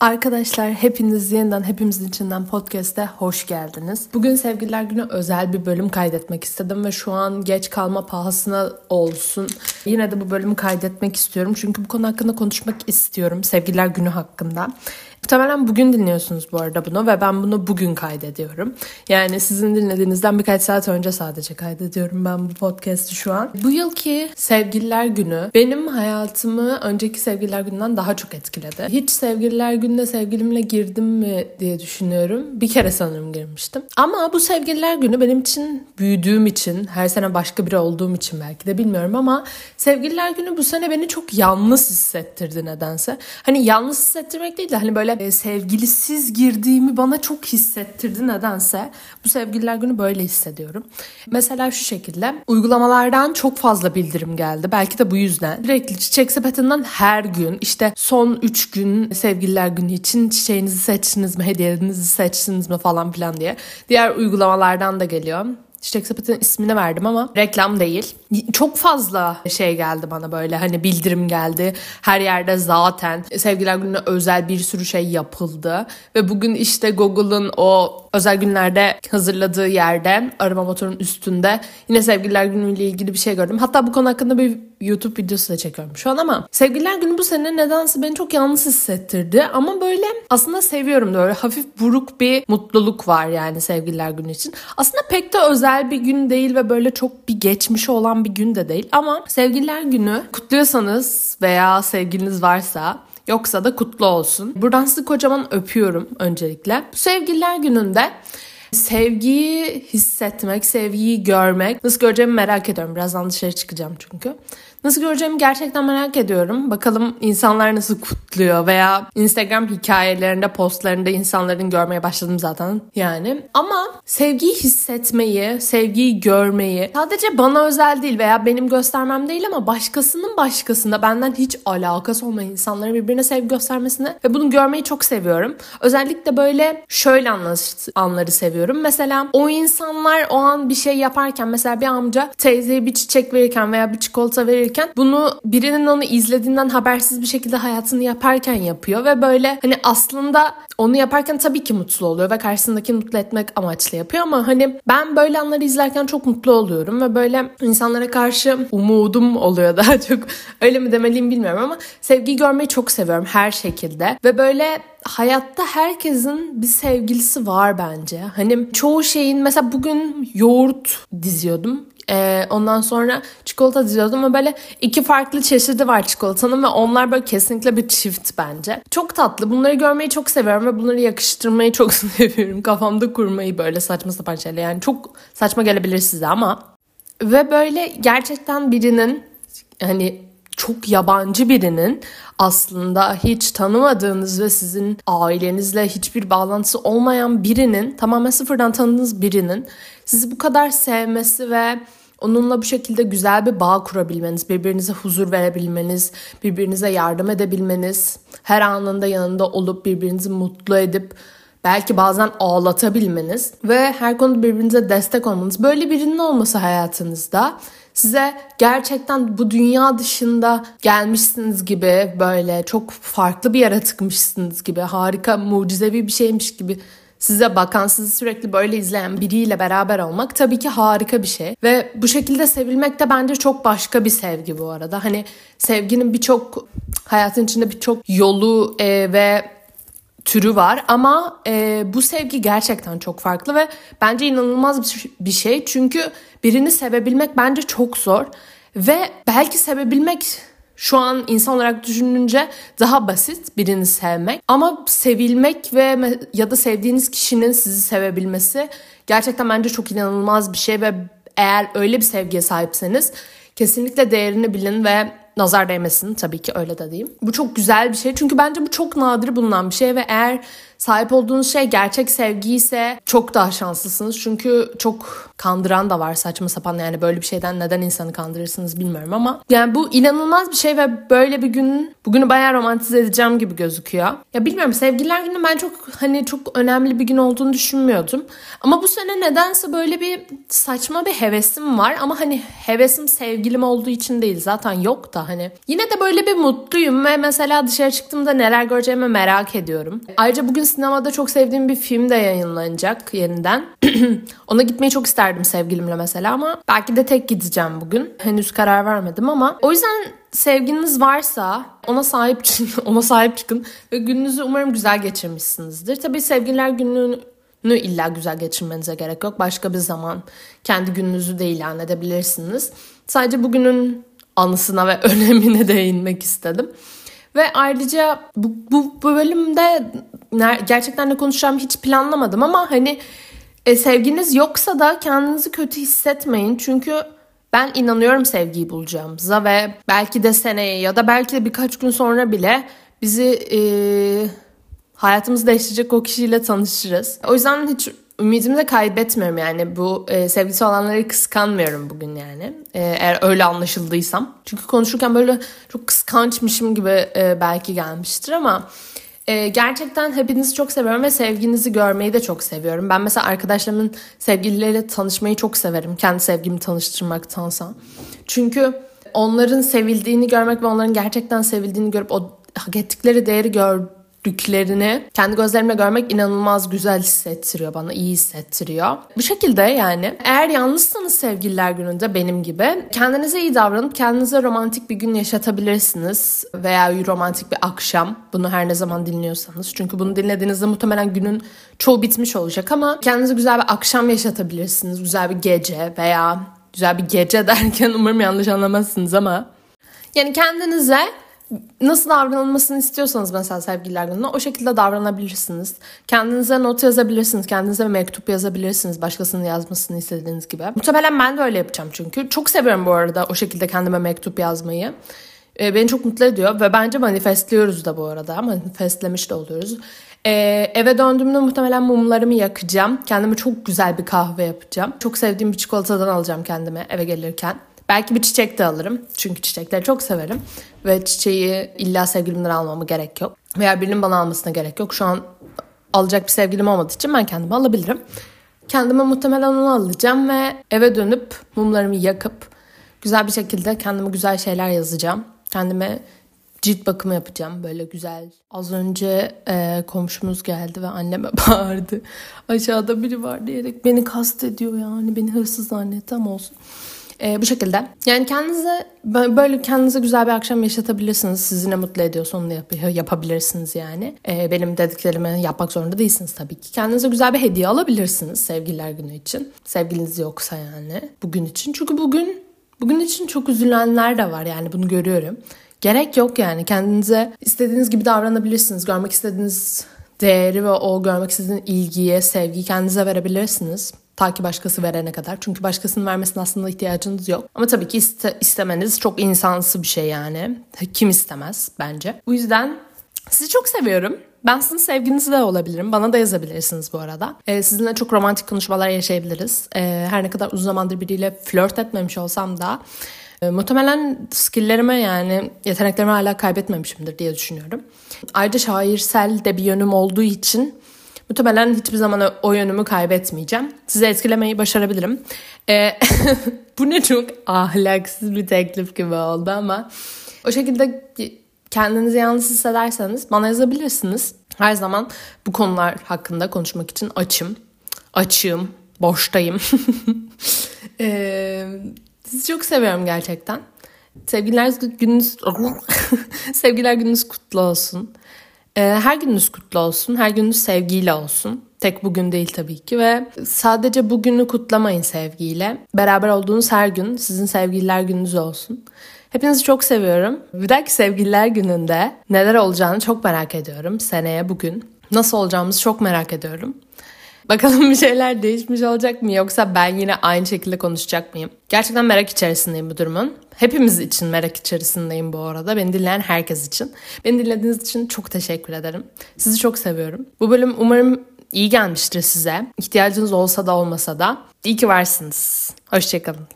Arkadaşlar hepiniz yeniden hepimizin içinden podcast'e hoş geldiniz. Bugün Sevgililer Günü özel bir bölüm kaydetmek istedim ve şu an geç kalma pahasına olsun. Yine de bu bölümü kaydetmek istiyorum çünkü bu konu hakkında konuşmak istiyorum. Sevgililer Günü hakkında. Muhtemelen bugün dinliyorsunuz bu arada bunu ve ben bunu bugün kaydediyorum. Yani sizin dinlediğinizden birkaç saat önce sadece kaydediyorum ben bu podcast'i şu an. Bu yılki Sevgililer Günü benim hayatımı önceki Sevgililer Günü'nden daha çok etkiledi. Hiç Sevgililer Günü'ne sevgilimle girdim mi diye düşünüyorum. Bir kere sanırım girmiştim. Ama bu Sevgililer Günü benim için büyüdüğüm için, her sene başka biri olduğum için belki de bilmiyorum ama Sevgililer Günü bu sene beni çok yalnız hissettirdi nedense. Hani yalnız hissettirmek değil de hani böyle e, sevgilisiz girdiğimi bana çok hissettirdi nedense. Bu sevgililer günü böyle hissediyorum. Mesela şu şekilde uygulamalardan çok fazla bildirim geldi. Belki de bu yüzden. Sürekli çiçek sepetinden her gün işte son 3 gün sevgililer günü için çiçeğinizi seçtiniz mi, hediyenizi seçtiniz mi falan filan diye. Diğer uygulamalardan da geliyor. Çiçek Sepeti'nin ismini verdim ama reklam değil. Çok fazla şey geldi bana böyle hani bildirim geldi. Her yerde zaten sevgiler gününe özel bir sürü şey yapıldı. Ve bugün işte Google'ın o özel günlerde hazırladığı yerde arama motorunun üstünde yine sevgililer günüyle ilgili bir şey gördüm. Hatta bu konu hakkında bir YouTube videosu da çekiyorum şu an ama sevgililer günü bu sene nedense beni çok yalnız hissettirdi. Ama böyle aslında seviyorum da öyle hafif buruk bir mutluluk var yani sevgililer günü için. Aslında pek de özel bir gün değil ve böyle çok bir geçmişi olan bir gün de değil. Ama sevgililer günü kutluyorsanız veya sevgiliniz varsa Yoksa da kutlu olsun. Buradan sizi kocaman öpüyorum öncelikle. Bu sevgililer gününde sevgiyi hissetmek, sevgiyi görmek. Nasıl göreceğimi merak ediyorum. Birazdan dışarı çıkacağım çünkü. Nasıl göreceğimi gerçekten merak ediyorum. Bakalım insanlar nasıl kutluyor veya Instagram hikayelerinde, postlarında insanların görmeye başladım zaten yani. Ama sevgiyi hissetmeyi, sevgiyi görmeyi sadece bana özel değil veya benim göstermem değil ama başkasının başkasında benden hiç alakası olmayan insanların birbirine sevgi göstermesini ve bunu görmeyi çok seviyorum. Özellikle böyle şöyle anları seviyorum. Mesela o insanlar o an bir şey yaparken mesela bir amca teyzeye bir çiçek verirken veya bir çikolata verirken bunu birinin onu izlediğinden habersiz bir şekilde hayatını yaparken yapıyor ve böyle hani aslında onu yaparken tabii ki mutlu oluyor ve karşısındaki mutlu etmek amaçlı yapıyor ama hani ben böyle anları izlerken çok mutlu oluyorum ve böyle insanlara karşı umudum oluyor daha çok öyle mi demeliyim bilmiyorum ama sevgiyi görmeyi çok seviyorum her şekilde ve böyle hayatta herkesin bir sevgilisi var bence. Hani çoğu şeyin mesela bugün yoğurt diziyordum. Ee, ondan sonra çikolata diziyordum ve böyle iki farklı çeşidi var çikolatanın ve onlar böyle kesinlikle bir çift bence. Çok tatlı. Bunları görmeyi çok seviyorum ve bunları yakıştırmayı çok seviyorum. Kafamda kurmayı böyle saçma sapan şeyler. Yani çok saçma gelebilir size ama. Ve böyle gerçekten birinin hani çok yabancı birinin aslında hiç tanımadığınız ve sizin ailenizle hiçbir bağlantısı olmayan birinin tamamen sıfırdan tanıdığınız birinin sizi bu kadar sevmesi ve onunla bu şekilde güzel bir bağ kurabilmeniz, birbirinize huzur verebilmeniz, birbirinize yardım edebilmeniz, her anında yanında olup birbirinizi mutlu edip belki bazen ağlatabilmeniz ve her konuda birbirinize destek olmanız. Böyle birinin olması hayatınızda size gerçekten bu dünya dışında gelmişsiniz gibi böyle çok farklı bir yere tıkmışsınız gibi harika mucizevi bir şeymiş gibi size bakan, sizi sürekli böyle izleyen biriyle beraber olmak tabii ki harika bir şey. Ve bu şekilde sevilmek de bence çok başka bir sevgi bu arada. Hani sevginin birçok hayatın içinde birçok yolu e, ve türü var ama e, bu sevgi gerçekten çok farklı ve bence inanılmaz bir şey. Çünkü birini sevebilmek bence çok zor ve belki sevebilmek şu an insan olarak düşününce daha basit birini sevmek. Ama sevilmek ve ya da sevdiğiniz kişinin sizi sevebilmesi gerçekten bence çok inanılmaz bir şey ve eğer öyle bir sevgiye sahipseniz kesinlikle değerini bilin ve nazar değmesin tabii ki öyle de diyeyim. Bu çok güzel bir şey çünkü bence bu çok nadir bulunan bir şey ve eğer sahip olduğunuz şey gerçek sevgi ise çok daha şanslısınız. Çünkü çok kandıran da var saçma sapan yani böyle bir şeyden neden insanı kandırırsınız bilmiyorum ama yani bu inanılmaz bir şey ve böyle bir gün bugünü bayağı romantize edeceğim gibi gözüküyor. Ya bilmiyorum sevgililer günü ben çok hani çok önemli bir gün olduğunu düşünmüyordum. Ama bu sene nedense böyle bir saçma bir hevesim var ama hani hevesim sevgilim olduğu için değil zaten yok da hani yine de böyle bir mutluyum ve mesela dışarı çıktığımda neler göreceğimi merak ediyorum. Ayrıca bugün sinemada çok sevdiğim bir film de yayınlanacak yeniden. Ona gitmeyi çok isterdim sevgilimle mesela ama belki de tek gideceğim bugün. Henüz karar vermedim ama o yüzden sevginiz varsa ona sahip çıkın, ona sahip çıkın ve gününüzü umarım güzel geçirmişsinizdir. Tabii sevgililer gününü illa güzel geçirmenize gerek yok. Başka bir zaman kendi gününüzü de ilan edebilirsiniz. Sadece bugünün anısına ve önemine değinmek istedim. Ve ayrıca bu, bu bölümde gerçekten ne konuşacağımı hiç planlamadım ama hani e, sevginiz yoksa da kendinizi kötü hissetmeyin. Çünkü ben inanıyorum sevgiyi bulacağımıza ve belki de seneye ya da belki de birkaç gün sonra bile bizi e, hayatımızı değiştirecek o kişiyle tanışırız. O yüzden hiç ümidimi de kaybetmiyorum yani bu e, sevgisi olanları kıskanmıyorum bugün yani e, eğer öyle anlaşıldıysam. Çünkü konuşurken böyle çok kıskançmışım gibi e, belki gelmiştir ama e, gerçekten hepinizi çok seviyorum ve sevginizi görmeyi de çok seviyorum. Ben mesela arkadaşlarımın sevgilileriyle tanışmayı çok severim kendi sevgimi tanıştırmaktansa. Çünkü onların sevildiğini görmek ve onların gerçekten sevildiğini görüp o hak ettikleri değeri gör, büyüklüklerini kendi gözlerimle görmek inanılmaz güzel hissettiriyor bana, iyi hissettiriyor. Bu şekilde yani eğer yalnızsanız sevgililer gününde benim gibi kendinize iyi davranıp kendinize romantik bir gün yaşatabilirsiniz veya romantik bir akşam. Bunu her ne zaman dinliyorsanız. Çünkü bunu dinlediğinizde muhtemelen günün çoğu bitmiş olacak ama kendinize güzel bir akşam yaşatabilirsiniz. Güzel bir gece veya güzel bir gece derken umarım yanlış anlamazsınız ama yani kendinize nasıl davranılmasını istiyorsanız mesela sevgililer gününe o şekilde davranabilirsiniz. Kendinize not yazabilirsiniz. Kendinize mektup yazabilirsiniz. Başkasının yazmasını istediğiniz gibi. Muhtemelen ben de öyle yapacağım çünkü. Çok seviyorum bu arada o şekilde kendime mektup yazmayı. Ee, beni çok mutlu ediyor ve bence manifestliyoruz da bu arada. Manifestlemiş de oluyoruz. Ee, eve döndüğümde muhtemelen mumlarımı yakacağım. Kendime çok güzel bir kahve yapacağım. Çok sevdiğim bir çikolatadan alacağım kendime eve gelirken. Belki bir çiçek de alırım. Çünkü çiçekleri çok severim. Ve çiçeği illa sevgilimden almama gerek yok. Veya birinin bana almasına gerek yok. Şu an alacak bir sevgilim olmadığı için ben kendime alabilirim. Kendime muhtemelen onu alacağım ve eve dönüp mumlarımı yakıp güzel bir şekilde kendime güzel şeyler yazacağım. Kendime cilt bakımı yapacağım böyle güzel. Az önce e, komşumuz geldi ve anneme bağırdı. Aşağıda biri var diyerek beni kastediyor yani beni hırsız zannetti ama olsun. E, bu şekilde. Yani kendinize böyle kendinize güzel bir akşam yaşatabilirsiniz. Sizi ne mutlu ediyorsa onu yap yapabilirsiniz yani. E, benim dediklerimi yapmak zorunda değilsiniz tabii ki. Kendinize güzel bir hediye alabilirsiniz sevgililer günü için. Sevgiliniz yoksa yani bugün için. Çünkü bugün bugün için çok üzülenler de var yani bunu görüyorum. Gerek yok yani kendinize istediğiniz gibi davranabilirsiniz. Görmek istediğiniz değeri ve o görmek istediğiniz ilgiye, sevgiyi kendinize verebilirsiniz. Ta ki başkası verene kadar. Çünkü başkasının vermesine aslında ihtiyacınız yok. Ama tabii ki iste, istemeniz çok insansı bir şey yani. Kim istemez bence. Bu yüzden sizi çok seviyorum. Ben sizin sevginiz de olabilirim. Bana da yazabilirsiniz bu arada. Ee, sizinle çok romantik konuşmalar yaşayabiliriz. Ee, her ne kadar uzun zamandır biriyle flört etmemiş olsam da e, muhtemelen skilllerime yani yeteneklerimi hala kaybetmemişimdir diye düşünüyorum. Ayrıca şairsel de bir yönüm olduğu için Muhtemelen hiçbir zaman o yönümü kaybetmeyeceğim. Sizi etkilemeyi başarabilirim. Ee, bu ne çok ahlaksız bir teklif gibi oldu ama o şekilde kendinizi yalnız hissederseniz bana yazabilirsiniz. Her zaman bu konular hakkında konuşmak için açım. Açığım, boştayım. ee, sizi çok seviyorum gerçekten. Sevgiler gününüz sevgiler gününüz kutlu olsun. Ee, her gününüz kutlu olsun. Her gününüz sevgiyle olsun. Tek bugün değil tabii ki ve sadece bugünü kutlamayın sevgiyle. Beraber olduğunuz her gün sizin sevgililer gününüz olsun. Hepinizi çok seviyorum. Bir dahaki sevgililer gününde neler olacağını çok merak ediyorum. Seneye bugün nasıl olacağımızı çok merak ediyorum. Bakalım bir şeyler değişmiş olacak mı yoksa ben yine aynı şekilde konuşacak mıyım? Gerçekten merak içerisindeyim bu durumun. Hepimiz için merak içerisindeyim bu arada. Beni dinleyen herkes için. Beni dinlediğiniz için çok teşekkür ederim. Sizi çok seviyorum. Bu bölüm umarım iyi gelmiştir size. İhtiyacınız olsa da olmasa da. İyi ki varsınız. Hoşçakalın.